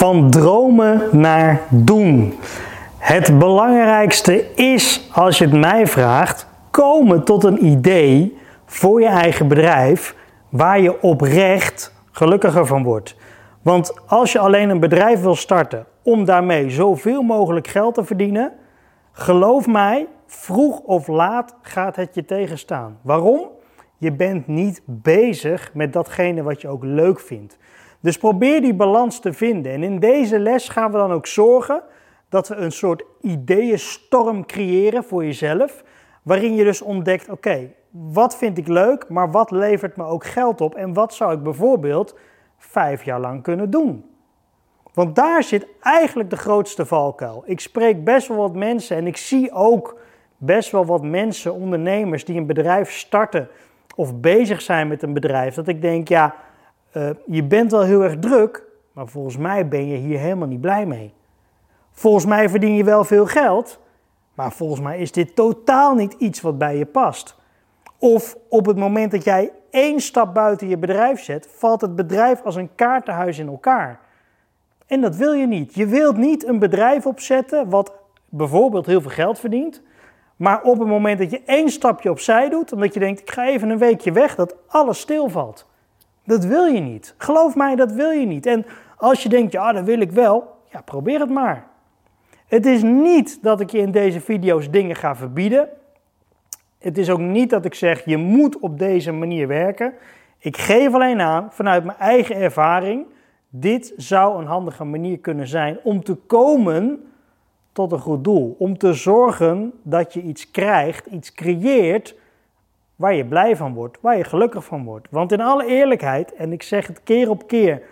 Van dromen naar doen. Het belangrijkste is, als je het mij vraagt, komen tot een idee voor je eigen bedrijf waar je oprecht gelukkiger van wordt. Want als je alleen een bedrijf wil starten om daarmee zoveel mogelijk geld te verdienen, geloof mij, vroeg of laat gaat het je tegenstaan. Waarom? Je bent niet bezig met datgene wat je ook leuk vindt. Dus probeer die balans te vinden. En in deze les gaan we dan ook zorgen dat we een soort ideeënstorm creëren voor jezelf. Waarin je dus ontdekt: oké, wat vind ik leuk, maar wat levert me ook geld op? En wat zou ik bijvoorbeeld vijf jaar lang kunnen doen? Want daar zit eigenlijk de grootste valkuil. Ik spreek best wel wat mensen en ik zie ook best wel wat mensen, ondernemers, die een bedrijf starten of bezig zijn met een bedrijf. Dat ik denk, ja, uh, je bent wel heel erg druk, maar volgens mij ben je hier helemaal niet blij mee. Volgens mij verdien je wel veel geld, maar volgens mij is dit totaal niet iets wat bij je past. Of op het moment dat jij één stap buiten je bedrijf zet, valt het bedrijf als een kaartenhuis in elkaar. En dat wil je niet. Je wilt niet een bedrijf opzetten wat bijvoorbeeld heel veel geld verdient, maar op het moment dat je één stapje opzij doet, omdat je denkt, ik ga even een weekje weg, dat alles stilvalt. Dat wil je niet. Geloof mij, dat wil je niet. En als je denkt, ja, dat wil ik wel, ja, probeer het maar. Het is niet dat ik je in deze video's dingen ga verbieden. Het is ook niet dat ik zeg, je moet op deze manier werken. Ik geef alleen aan, vanuit mijn eigen ervaring, dit zou een handige manier kunnen zijn om te komen tot een goed doel. Om te zorgen dat je iets krijgt, iets creëert waar je blij van wordt, waar je gelukkig van wordt. Want in alle eerlijkheid, en ik zeg het keer op keer,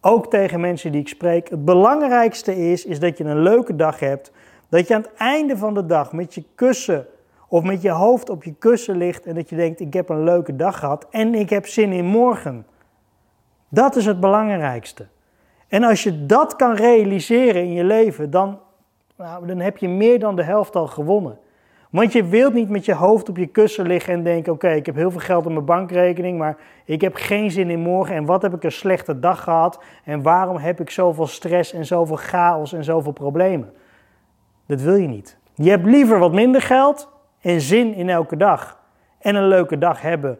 ook tegen mensen die ik spreek, het belangrijkste is, is dat je een leuke dag hebt. Dat je aan het einde van de dag met je kussen of met je hoofd op je kussen ligt en dat je denkt, ik heb een leuke dag gehad en ik heb zin in morgen. Dat is het belangrijkste. En als je dat kan realiseren in je leven, dan, nou, dan heb je meer dan de helft al gewonnen. Want je wilt niet met je hoofd op je kussen liggen en denken: oké, ik heb heel veel geld op mijn bankrekening, maar ik heb geen zin in morgen. En wat heb ik een slechte dag gehad? En waarom heb ik zoveel stress en zoveel chaos en zoveel problemen? Dat wil je niet. Je hebt liever wat minder geld en zin in elke dag. En een leuke dag hebben.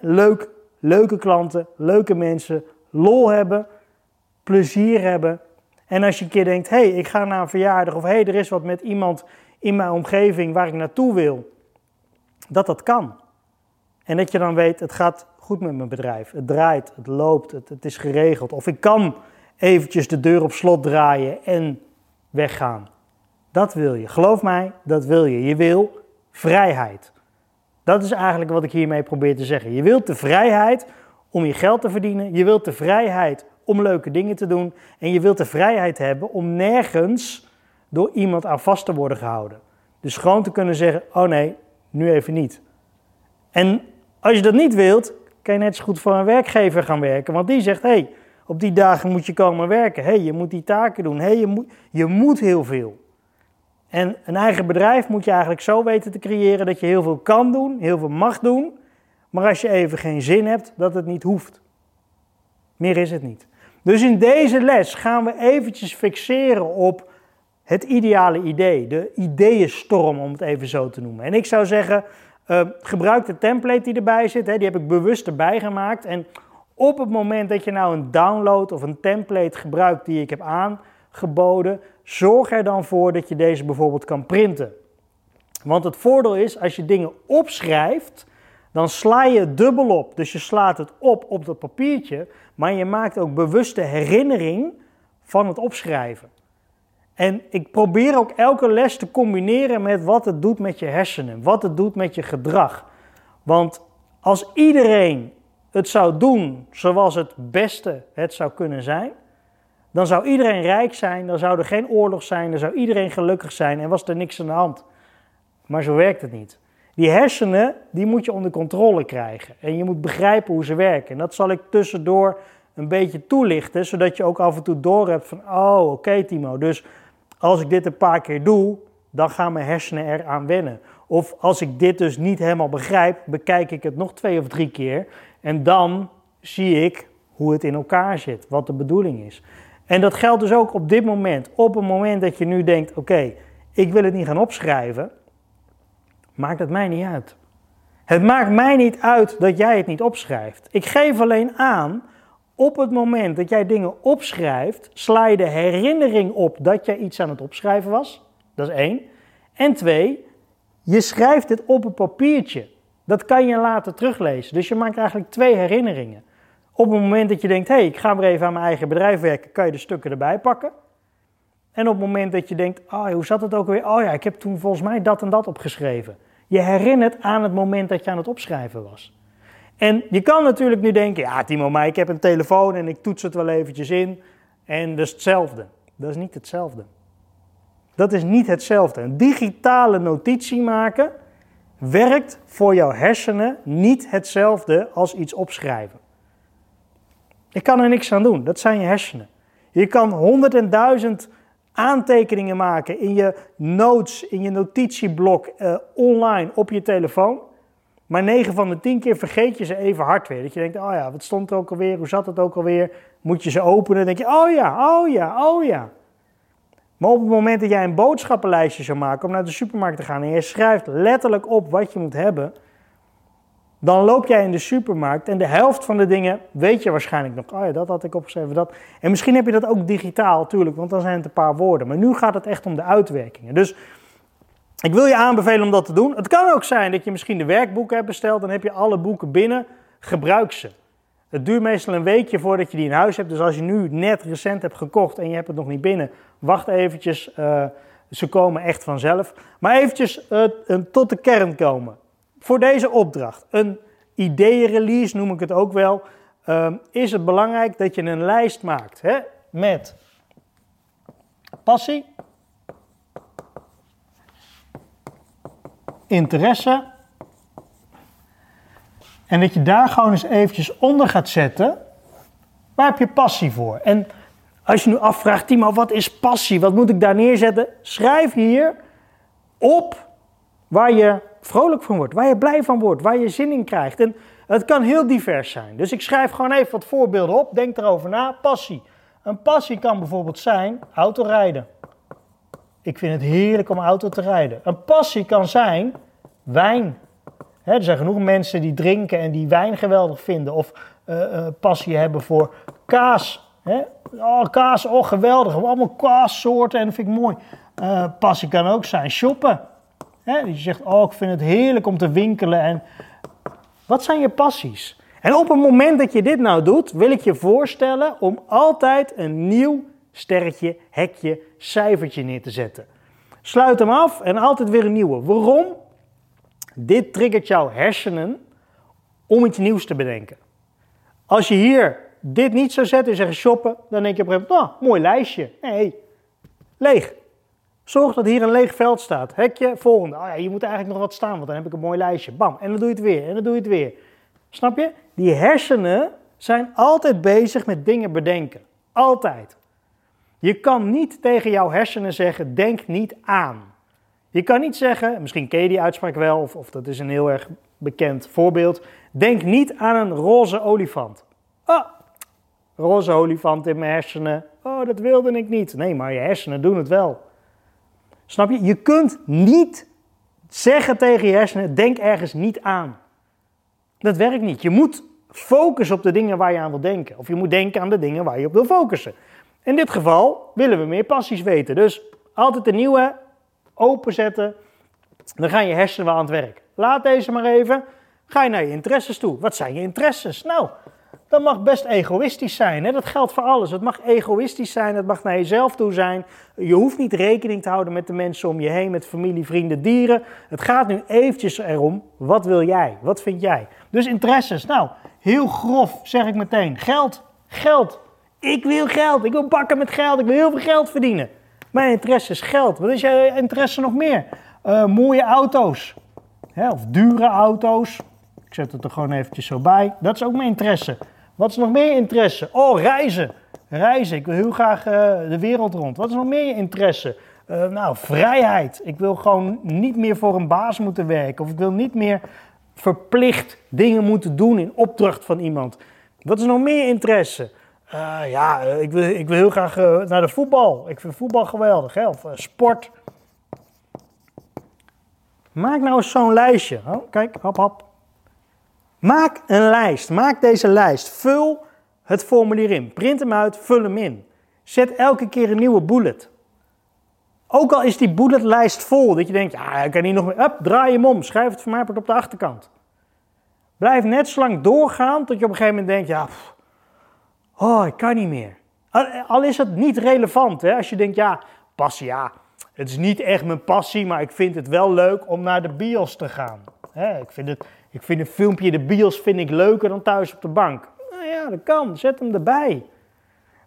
Leuk, leuke klanten, leuke mensen, lol hebben, plezier hebben. En als je een keer denkt: hé, hey, ik ga naar een verjaardag of hé, hey, er is wat met iemand in mijn omgeving waar ik naartoe wil, dat dat kan. En dat je dan weet, het gaat goed met mijn bedrijf. Het draait, het loopt, het, het is geregeld. Of ik kan eventjes de deur op slot draaien en weggaan. Dat wil je. Geloof mij, dat wil je. Je wil vrijheid. Dat is eigenlijk wat ik hiermee probeer te zeggen. Je wilt de vrijheid om je geld te verdienen. Je wilt de vrijheid om leuke dingen te doen. En je wilt de vrijheid hebben om nergens door iemand aan vast te worden gehouden. Dus gewoon te kunnen zeggen: oh nee, nu even niet. En als je dat niet wilt, kan je net zo goed voor een werkgever gaan werken. Want die zegt: hé, hey, op die dagen moet je komen werken. Hé, hey, je moet die taken doen. Hé, hey, je, moet, je moet heel veel. En een eigen bedrijf moet je eigenlijk zo weten te creëren dat je heel veel kan doen, heel veel mag doen. Maar als je even geen zin hebt, dat het niet hoeft. Meer is het niet. Dus in deze les gaan we eventjes fixeren op het ideale idee, de ideeënstorm om het even zo te noemen. En ik zou zeggen, uh, gebruik de template die erbij zit, hè, die heb ik bewust erbij gemaakt. En op het moment dat je nou een download of een template gebruikt die ik heb aangeboden, zorg er dan voor dat je deze bijvoorbeeld kan printen. Want het voordeel is, als je dingen opschrijft, dan sla je dubbel op. Dus je slaat het op op dat papiertje, maar je maakt ook bewuste herinnering van het opschrijven. En ik probeer ook elke les te combineren met wat het doet met je hersenen, wat het doet met je gedrag. Want als iedereen het zou doen zoals het beste het zou kunnen zijn, dan zou iedereen rijk zijn, dan zou er geen oorlog zijn, dan zou iedereen gelukkig zijn en was er niks aan de hand. Maar zo werkt het niet. Die hersenen, die moet je onder controle krijgen en je moet begrijpen hoe ze werken. En dat zal ik tussendoor een beetje toelichten, zodat je ook af en toe door hebt van, oh oké Timo, dus als ik dit een paar keer doe, dan gaan mijn hersenen eraan wennen. Of als ik dit dus niet helemaal begrijp, bekijk ik het nog twee of drie keer en dan zie ik hoe het in elkaar zit, wat de bedoeling is. En dat geldt dus ook op dit moment. Op het moment dat je nu denkt: oké, ik wil het niet gaan opschrijven, maakt het mij niet uit. Het maakt mij niet uit dat jij het niet opschrijft. Ik geef alleen aan, op het moment dat jij dingen opschrijft, sla je de herinnering op dat jij iets aan het opschrijven was. Dat is één. En twee, je schrijft het op een papiertje. Dat kan je later teruglezen. Dus je maakt eigenlijk twee herinneringen. Op het moment dat je denkt, hé, hey, ik ga weer even aan mijn eigen bedrijf werken, kan je de stukken erbij pakken. En op het moment dat je denkt, oh, hoe zat het ook weer? Oh ja, ik heb toen volgens mij dat en dat opgeschreven. Je herinnert aan het moment dat je aan het opschrijven was. En je kan natuurlijk nu denken, ja Timo, maar ik heb een telefoon en ik toets het wel eventjes in. En dat is hetzelfde. Dat is niet hetzelfde. Dat is niet hetzelfde. Een digitale notitie maken werkt voor jouw hersenen niet hetzelfde als iets opschrijven. Ik kan er niks aan doen, dat zijn je hersenen. Je kan honderdduizend aantekeningen maken in je notes, in je notitieblok, uh, online op je telefoon. Maar 9 van de 10 keer vergeet je ze even hard weer. Dat je denkt, oh ja, wat stond er ook alweer? Hoe zat het ook alweer? Moet je ze openen? Dan denk je, oh ja, oh ja, oh ja. Maar op het moment dat jij een boodschappenlijstje zou maken om naar de supermarkt te gaan en je schrijft letterlijk op wat je moet hebben, dan loop jij in de supermarkt en de helft van de dingen weet je waarschijnlijk nog. Oh ja, dat had ik opgeschreven, dat. En misschien heb je dat ook digitaal, natuurlijk, want dan zijn het een paar woorden. Maar nu gaat het echt om de uitwerkingen. Dus ik wil je aanbevelen om dat te doen. Het kan ook zijn dat je misschien de werkboeken hebt besteld, dan heb je alle boeken binnen, gebruik ze. Het duurt meestal een weekje voordat je die in huis hebt. Dus als je nu net recent hebt gekocht en je hebt het nog niet binnen, wacht eventjes. Uh, ze komen echt vanzelf. Maar eventjes uh, tot de kern komen. Voor deze opdracht, een ideeënrelease noem ik het ook wel, uh, is het belangrijk dat je een lijst maakt hè, met passie, interesse en dat je daar gewoon eens eventjes onder gaat zetten. Waar heb je passie voor? En als je nu afvraagt, Timo, wat is passie? Wat moet ik daar neerzetten? Schrijf hier op waar je vrolijk van wordt, waar je blij van wordt, waar je zin in krijgt. En het kan heel divers zijn. Dus ik schrijf gewoon even wat voorbeelden op. Denk erover na. Passie. Een passie kan bijvoorbeeld zijn autorijden. Ik vind het heerlijk om auto te rijden. Een passie kan zijn wijn er zijn genoeg mensen die drinken en die wijn geweldig vinden of uh, passie hebben voor kaas. Oh, kaas, oh geweldig. Allemaal kaassoorten en dat vind ik mooi. Uh, passie kan ook zijn shoppen. Hè? je zegt, oh ik vind het heerlijk om te winkelen. En wat zijn je passies? En op het moment dat je dit nou doet, wil ik je voorstellen om altijd een nieuw sterretje, hekje, cijfertje neer te zetten. Sluit hem af en altijd weer een nieuwe. Waarom? Dit triggert jouw hersenen om iets nieuws te bedenken. Als je hier dit niet zou zetten en zeggen shoppen, dan denk je op een gegeven moment, oh, mooi lijstje. Nee, leeg. Zorg dat hier een leeg veld staat. Hekje, volgende. Oh ja, hier moet eigenlijk nog wat staan, want dan heb ik een mooi lijstje. Bam, en dan doe je het weer, en dan doe je het weer. Snap je? Die hersenen zijn altijd bezig met dingen bedenken. Altijd. Je kan niet tegen jouw hersenen zeggen, denk niet aan. Je kan niet zeggen, misschien ken je die uitspraak wel, of, dat is een heel erg bekend voorbeeld. Denk niet aan een roze olifant. Oh, roze olifant in mijn hersenen. Oh, dat wilde ik niet. Nee, maar je hersenen doen het wel. Snap je? Je kunt niet zeggen tegen je hersenen: denk ergens niet aan. Dat werkt niet. Je moet focussen op de dingen waar je aan wil denken. Of je moet denken aan de dingen waar je op wil focussen. In dit geval willen we meer passies weten. Dus altijd een nieuwe openzetten, dan gaan je hersenen aan het werk. Laat deze maar even. Ga je naar je interesses toe. Wat zijn je interesses? Nou, dat mag best egoïstisch zijn. Hè? Dat geldt voor alles. Het mag egoïstisch zijn, het mag naar jezelf toe zijn. Je hoeft niet rekening te houden met de mensen om je heen, met familie, vrienden, dieren. Het gaat nu eventjes erom, wat wil jij? Wat vind jij? Dus interesses. Nou, heel grof zeg ik meteen. Geld, geld. Ik wil geld. Ik wil bakken met geld. Ik wil heel veel geld verdienen. Mijn interesse is geld. Wat is je interesse nog meer? Uh, mooie auto's. Hè, of dure auto's. Ik zet het er gewoon eventjes zo bij. Dat is ook mijn interesse. Wat is nog meer interesse? Oh, reizen. Reizen. Ik wil heel graag uh, de wereld rond. Wat is nog meer interesse? Uh, nou, vrijheid. Ik wil gewoon niet meer voor een baas moeten werken. Of ik wil niet meer verplicht dingen moeten doen in opdracht van iemand. Wat is nog meer interesse? Uh, ja, ik wil, ik wil heel graag uh, naar de voetbal. Ik vind voetbal geweldig, hè? of sport. Maak nou eens zo'n lijstje. Oh, kijk, hap, hap. Maak een lijst. Maak deze lijst. Vul het formulier in. Print hem uit, vul hem in. Zet elke keer een nieuwe bullet. Ook al is die bulletlijst vol, dat je denkt, ja, ik kan niet nog meer. Up, draai hem om, schrijf het voor mij op de achterkant. Blijf net zo lang doorgaan tot je op een gegeven moment denkt, ja, oh, ik kan niet meer. Al is het niet relevant, hè? als je denkt, ja, passie, ja, het is niet echt mijn passie, maar ik vind het wel leuk om naar de bios te gaan. ik, vind het, ik vind een filmpje in de bios vind ik leuker dan thuis op de bank. Nou ja, dat kan, zet hem erbij.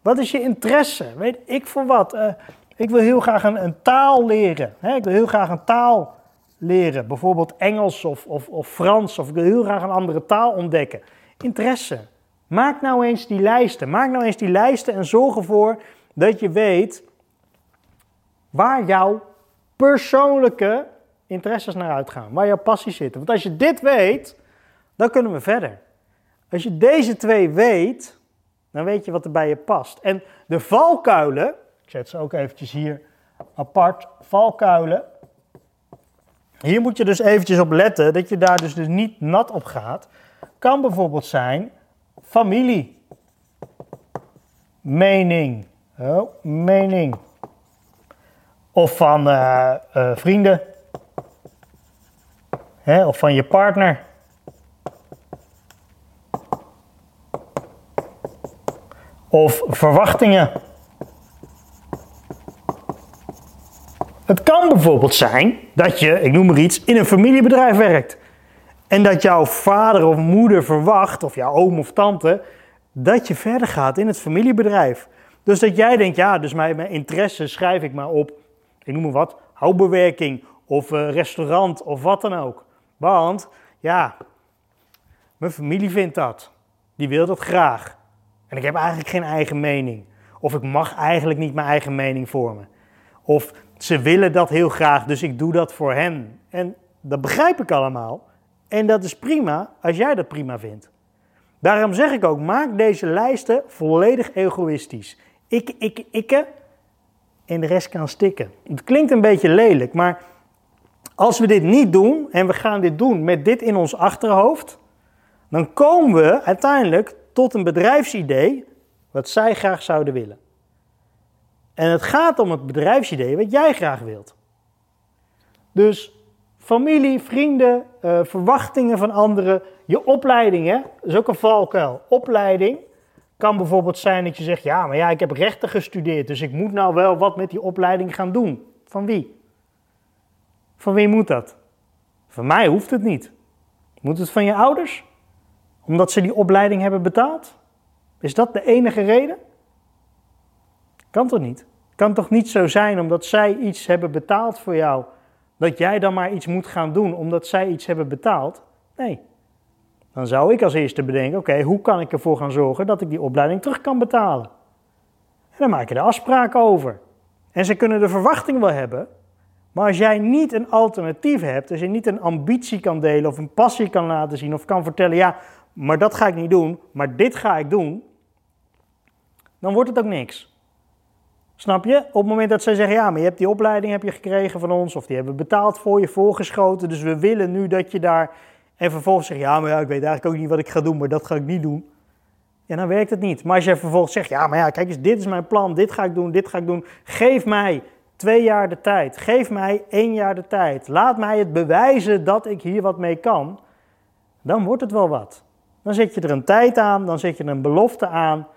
Wat is je interesse? Weet ik voor wat? Uh, ik wil heel graag een, een taal leren. ik wil heel graag een taal leren. Bijvoorbeeld Engels of, of, of Frans. Of ik wil heel graag een andere taal ontdekken. Interesse. Maak nou eens die lijsten. Maak nou eens die lijsten en zorg ervoor dat je weet waar jouw persoonlijke interesses naar uitgaan. Waar jouw passies zitten. Want als je dit weet, dan kunnen we verder. Als je deze twee weet, dan weet je wat er bij je past. En de valkuilen, ik zet ze ook eventjes hier apart, valkuilen. Hier moet je dus eventjes op letten dat je daar dus, dus niet nat op gaat. Kan bijvoorbeeld zijn familie. Mening. Oh, mening. Of van uh, uh, vrienden. Hè, of van je partner. Of verwachtingen. Het kan bijvoorbeeld zijn dat je, ik noem maar iets, in een familiebedrijf werkt. En dat jouw vader of moeder verwacht, of jouw oom of tante, dat je verder gaat in het familiebedrijf. Dus dat jij denkt, ja, dus mijn, interesse schrijf ik maar op, ik noem maar wat, houtbewerking of uh, restaurant of wat dan ook. Want, ja, mijn familie vindt dat. Die wil dat graag. En ik heb eigenlijk geen eigen mening. Of ik mag eigenlijk niet mijn eigen mening vormen. Of ze willen dat heel graag, dus ik doe dat voor hen. En dat begrijp ik allemaal. En dat is prima als jij dat prima vindt. Daarom zeg ik ook, maak deze lijsten volledig egoïstisch. Ik, ik, ikke en de rest kan stikken. Het klinkt een beetje lelijk, maar als we dit niet doen en we gaan dit doen met dit in ons achterhoofd, dan komen we uiteindelijk tot een bedrijfsidee wat zij graag zouden willen. En het gaat om het bedrijfsidee wat jij graag wilt. Dus familie, vrienden, uh, verwachtingen van anderen, je opleiding, hè? dat is ook een valkuil. Opleiding kan bijvoorbeeld zijn dat je zegt, ja, maar ja, ik heb rechten gestudeerd, dus ik moet nou wel wat met die opleiding gaan doen. Van wie? Van wie moet dat? Van mij hoeft het niet. Moet het van je ouders? Omdat ze die opleiding hebben betaald? Is dat de enige reden? Kan toch niet? Kan toch niet zo zijn omdat zij iets hebben betaald voor jou, dat jij dan maar iets moet gaan doen omdat zij iets hebben betaald? Nee. Dan zou ik als eerste bedenken: oké, hoe kan ik ervoor gaan zorgen dat ik die opleiding terug kan betalen? En dan maak je er afspraken over. En ze kunnen de verwachting wel hebben, maar als jij niet een alternatief hebt, als je niet een ambitie kan delen of een passie kan laten zien of kan vertellen: ja, maar dat ga ik niet doen, maar dit ga ik doen, dan wordt het ook niks. Snap je? Op het moment dat zij zeggen, ja, maar je hebt die opleiding heb je gekregen van ons, of die hebben we betaald voor je, voorgeschoten, dus we willen nu dat je daar, en vervolgens zeg je, ja, maar ja, ik weet eigenlijk ook niet wat ik ga doen, maar dat ga ik niet doen. Ja, dan werkt het niet. Maar als je vervolgens zegt, ja, maar ja, kijk eens, dit is mijn plan, dit ga ik doen, dit ga ik doen. Geef mij twee jaar de tijd. Geef mij één jaar de tijd. Laat mij het bewijzen dat ik hier wat mee kan. Dan wordt het wel wat. Dan zet je er een tijd aan, dan zet je een belofte aan.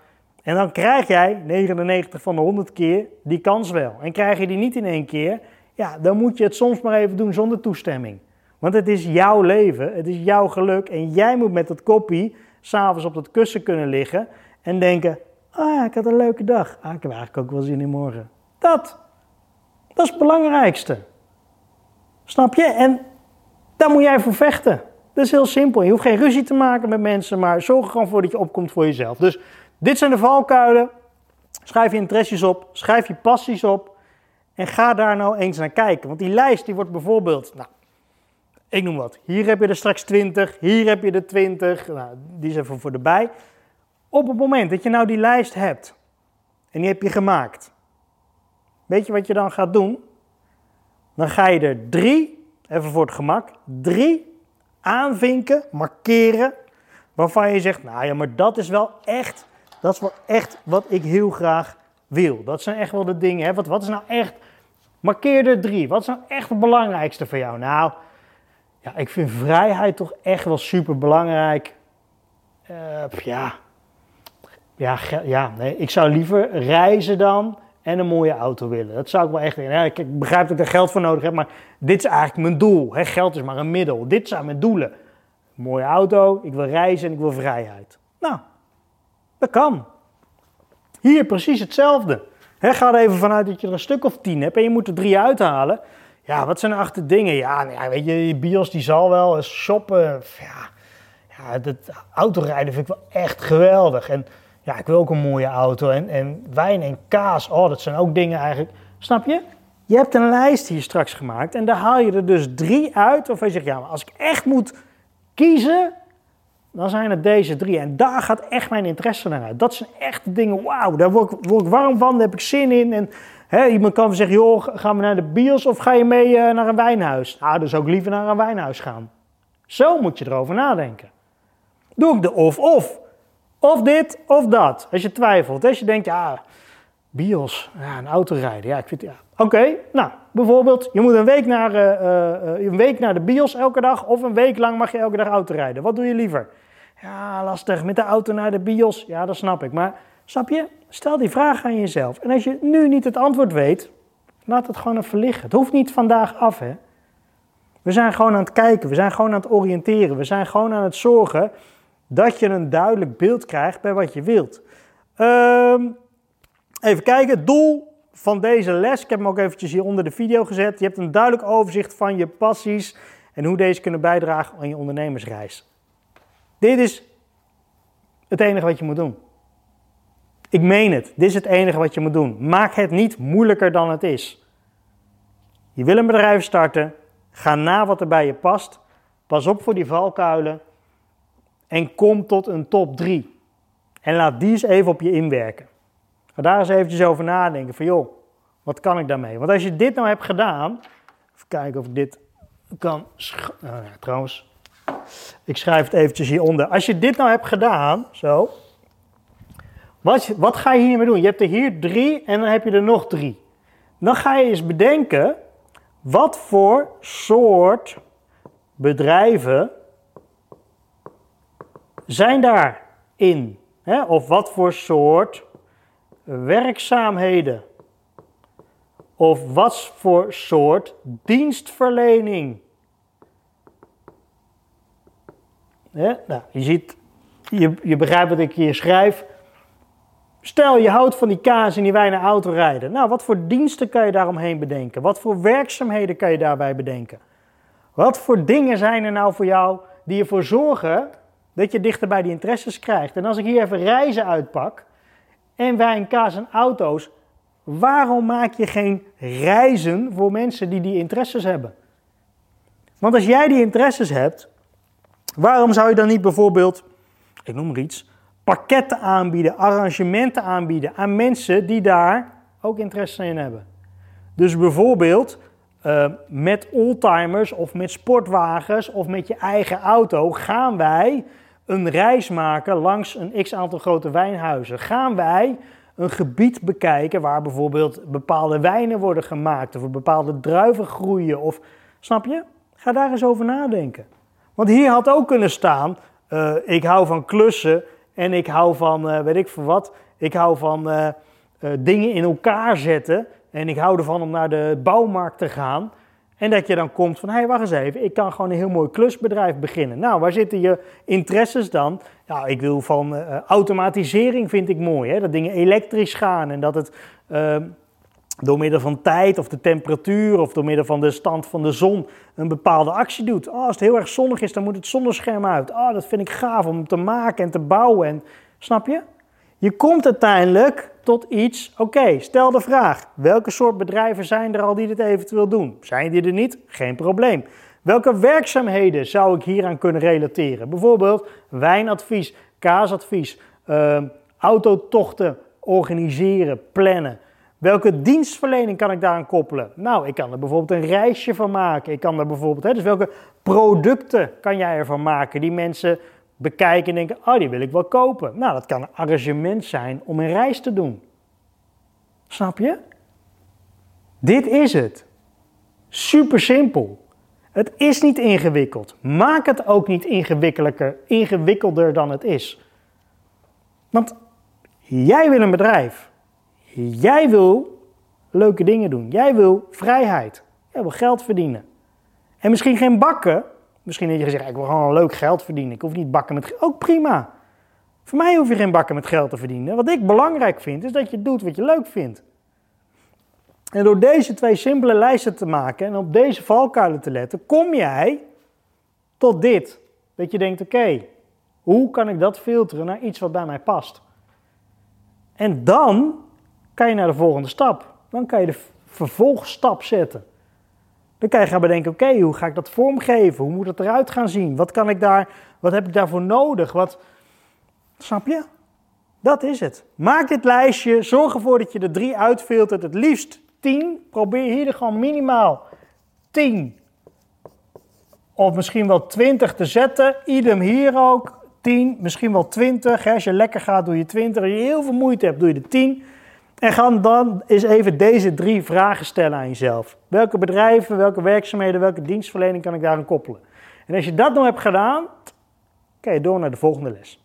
En dan krijg jij 99 van de 100 keer die kans wel. En krijg je die niet in één keer, ja, dan moet je het soms maar even doen zonder toestemming. Want het is jouw leven, het is jouw geluk en jij moet met dat koppie s'avonds op dat kussen kunnen liggen en denken, ah ik had een leuke dag. Ah, ik heb eigenlijk ook wel zin in morgen. Dat, dat is het belangrijkste. Snap je? En daar moet jij voor vechten. Dat is heel simpel. Je hoeft geen ruzie te maken met mensen, maar zorg er gewoon voor dat je opkomt voor jezelf. Dus dit zijn de valkuilen. Schrijf je interesses op, schrijf je passies op en ga daar nou eens naar kijken. Want die lijst die wordt bijvoorbeeld, nou, ik noem wat. Hier heb je er straks 20, hier heb je er 20, nou, die zijn voor, voor de bij. Op het moment dat je nou die lijst hebt en die heb je gemaakt, weet je wat je dan gaat doen? Dan ga je er drie, even voor het gemak, drie aanvinken, markeren, waarvan je zegt, nou ja, maar dat is wel echt, dat is wel echt wat ik heel graag wil. Dat zijn echt wel de dingen. Hè? Wat, wat is nou echt, markeer er drie. Wat is nou echt het belangrijkste voor jou? Nou, ja, ik vind vrijheid toch echt wel super belangrijk. Uh, ja. Ja, ja, nee, ik zou liever reizen dan en een mooie auto willen. Dat zou ik wel echt Ja, ik begrijp dat ik er geld voor nodig heb, maar dit is eigenlijk mijn doel. Hè? Geld is maar een middel. Dit zijn mijn doelen. mooie auto, ik wil reizen en ik wil vrijheid. Nou, dat kan. Hier precies hetzelfde. He, ga er even vanuit dat je er een stuk of tien hebt en je moet er drie uithalen. Ja, wat zijn er achter dingen? Ja, nou weet je, die bios die zal wel shoppen. Ja, ja, het autorijden vind ik wel echt geweldig. En ja, ik wil ook een mooie auto. En, en wijn en kaas, oh, dat zijn ook dingen eigenlijk. Snap je? Je hebt een lijst hier straks gemaakt en daar haal je er dus drie uit. Of je zegt, ja, als ik echt moet kiezen, dan zijn het deze drie. En daar gaat echt mijn interesse naar uit. Dat zijn echt dingen, wauw, daar word ik, word ik warm van, daar heb ik zin in. En hè, iemand kan zeggen, joh, gaan we naar de bios of ga je mee uh, naar een wijnhuis? Nou, dus ook liever naar een wijnhuis gaan. Zo moet je erover nadenken. Doe ik de of-of. Of dit of dat. Als je twijfelt, als je denkt, ja, bios, ja, een auto rijden. Ja, ik vind, ja. Oké, nou, bijvoorbeeld, je moet een week, naar, uh, uh, een week naar de bios elke dag of een week lang mag je elke dag auto rijden. Wat doe je liever? Ja, lastig, met de auto naar de bios. Ja, dat snap ik. Maar snap je? Stel die vraag aan jezelf. En als je nu niet het antwoord weet, laat het gewoon even liggen. Het hoeft niet vandaag af, hè. We zijn gewoon aan het kijken, we zijn gewoon aan het oriënteren, we zijn gewoon aan het zorgen dat je een duidelijk beeld krijgt bij wat je wilt. Ehm, even kijken, het doel van deze les, ik heb hem ook eventjes hier onder de video gezet. Je hebt een duidelijk overzicht van je passies en hoe deze kunnen bijdragen aan je ondernemersreis. Dit is het enige wat je moet doen. Ik meen het, dit is het enige wat je moet doen. Maak het niet moeilijker dan het is. Je wil een bedrijf starten, ga na wat er bij je past. Pas op voor die valkuilen en kom tot een top 3. En laat die eens even op je inwerken. Ga daar eens eventjes over nadenken van joh, wat kan ik daarmee? Want als je dit nou hebt gedaan, even kijken of ik dit kan, nou ja, trouwens, ik schrijf het eventjes hieronder. Als je dit nou hebt gedaan, zo, wat, wat ga je hiermee doen? Je hebt er hier drie en dan heb je er nog drie. Dan ga je eens bedenken, wat voor soort bedrijven zijn daarin? Hè? Of wat voor soort werkzaamheden? Of wat voor soort dienstverlening? Nou, je ziet, je, je begrijpt wat ik hier schrijf. Stel, je houdt van die kaas en die wijn en autorijden. Nou, wat voor diensten kan je daaromheen bedenken? Wat voor werkzaamheden kan je daarbij bedenken? Wat voor dingen zijn er nou voor jou die ervoor zorgen dat je dichter bij die interesses krijgt. En als ik hier even reizen uitpak en wijn, kaas en auto's, waarom maak je geen reizen voor mensen die die interesses hebben? Want als jij die interesses hebt, waarom zou je dan niet bijvoorbeeld, ik noem maar iets, pakketten aanbieden, arrangementen aanbieden aan mensen die daar ook interesse in hebben? Dus bijvoorbeeld uh, met oldtimers of met sportwagens of met je eigen auto gaan wij een reis maken langs een x aantal grote wijnhuizen. Gaan wij een gebied bekijken waar bijvoorbeeld bepaalde wijnen worden gemaakt of bepaalde druiven groeien of snap je? Ga daar eens over nadenken. Want hier had ook kunnen staan: uh, ik hou van klussen en ik hou van uh, weet ik veel wat. Ik hou van uh, dingen in elkaar zetten en ik hou ervan om naar de bouwmarkt te gaan. En dat je dan komt van, hé, hey, wacht eens even, ik kan gewoon een heel mooi klusbedrijf beginnen. Nou, waar zitten je interesses dan? Nou, ik wil van automatisering vind ik mooi, hè? dat dingen elektrisch gaan en dat het uh, door middel van tijd of de temperatuur of door middel van de stand van de zon een bepaalde actie doet. Oh, als het heel erg zonnig is, dan moet het zonnescherm uit. Oh, dat vind ik gaaf om te maken en te bouwen. En, snap je? Je komt uiteindelijk tot iets. Oké, stel de vraag: welke soort bedrijven zijn er al die dit eventueel doen? Zijn die er niet? Geen probleem. Welke werkzaamheden zou ik hieraan kunnen relateren? Bijvoorbeeld wijnadvies, kaasadvies, uh, autotochten organiseren, plannen. Welke dienstverlening kan ik daaraan koppelen? Nou, ik kan er bijvoorbeeld een reisje van maken. Ik kan er bijvoorbeeld, hè, dus welke producten kan jij ervan maken die mensen bekijken en denken, oh, die wil ik wel kopen. Nou, dat kan een arrangement zijn om een reis te doen. Snap je? Dit is het. Super simpel. Het is niet ingewikkeld. Maak het ook niet ingewikkelder, ingewikkelder dan het is. Want jij wil een bedrijf. Jij wil leuke dingen doen. Jij wil vrijheid. Jij wil geld verdienen. En misschien geen bakken. Misschien heb je gezegd, ik wil gewoon leuk geld verdienen. Ik hoef niet bakken met geld. Ook prima. Voor mij hoef je geen bakken met geld te verdienen. Wat ik belangrijk vind, is dat je doet wat je leuk vindt. En door deze twee simpele lijsten te maken en op deze valkuilen te letten, kom jij tot dit. Dat je denkt, oké, hoe kan ik dat filteren naar iets wat bij mij past? En dan kan je naar de volgende stap. Dan kan je de vervolgstap zetten. Dan kan je gaan bedenken, oké, hoe ga ik dat vormgeven? Hoe moet het eruit gaan zien? Wat, kan ik daar, wat heb ik daarvoor nodig? Wat, snap je? Dat is het. Maak dit lijstje, zorg ervoor dat je de drie uitfiltert, het liefst 10. Probeer hier gewoon minimaal 10 of misschien wel 20 te zetten. Idem hier ook. 10, misschien wel 20. Als je lekker gaat, doe je 20. Als je heel veel moeite hebt, doe je de 10. En ga dan eens even deze drie vragen stellen aan jezelf. Welke bedrijven, welke werkzaamheden, welke dienstverlening kan ik daaraan koppelen? En als je dat nou hebt gedaan, kan je door naar de volgende les.